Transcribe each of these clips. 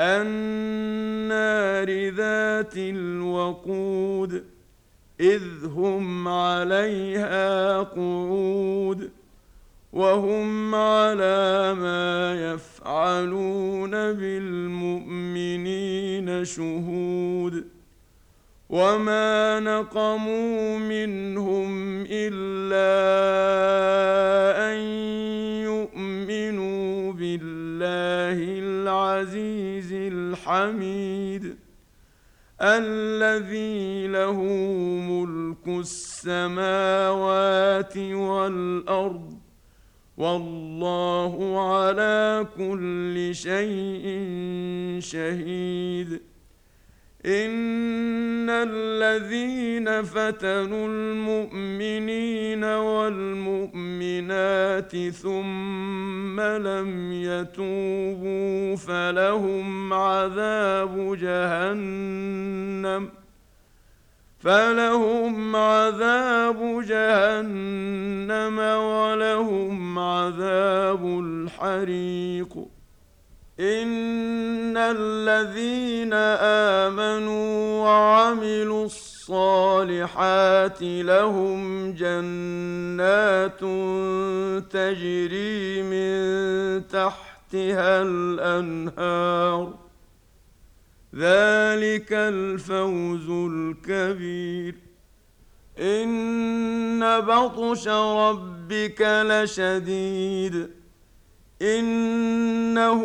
النار ذات الوقود إذ هم عليها قعود وهم على ما يفعلون بالمؤمنين شهود. وما نقموا منهم إلا العزيز الحميد الذي له ملك السماوات والأرض والله على كل شيء شهيد. إن الذين فتنوا المؤمنين والمؤمنات ثم لم يتوبوا فلهم عذاب جهنم فلهم عذاب جهنم ولهم عذاب الحريق. إن الذين آمنوا وعملوا الصالحات لهم جنات تجري من تحتها الأنهار. ذلك الفوز الكبير. إن بطش ربك لشديد. إنه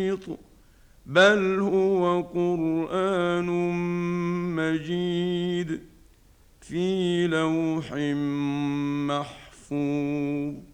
محيط بل هو قرآن مجيد في لوح محفوظ.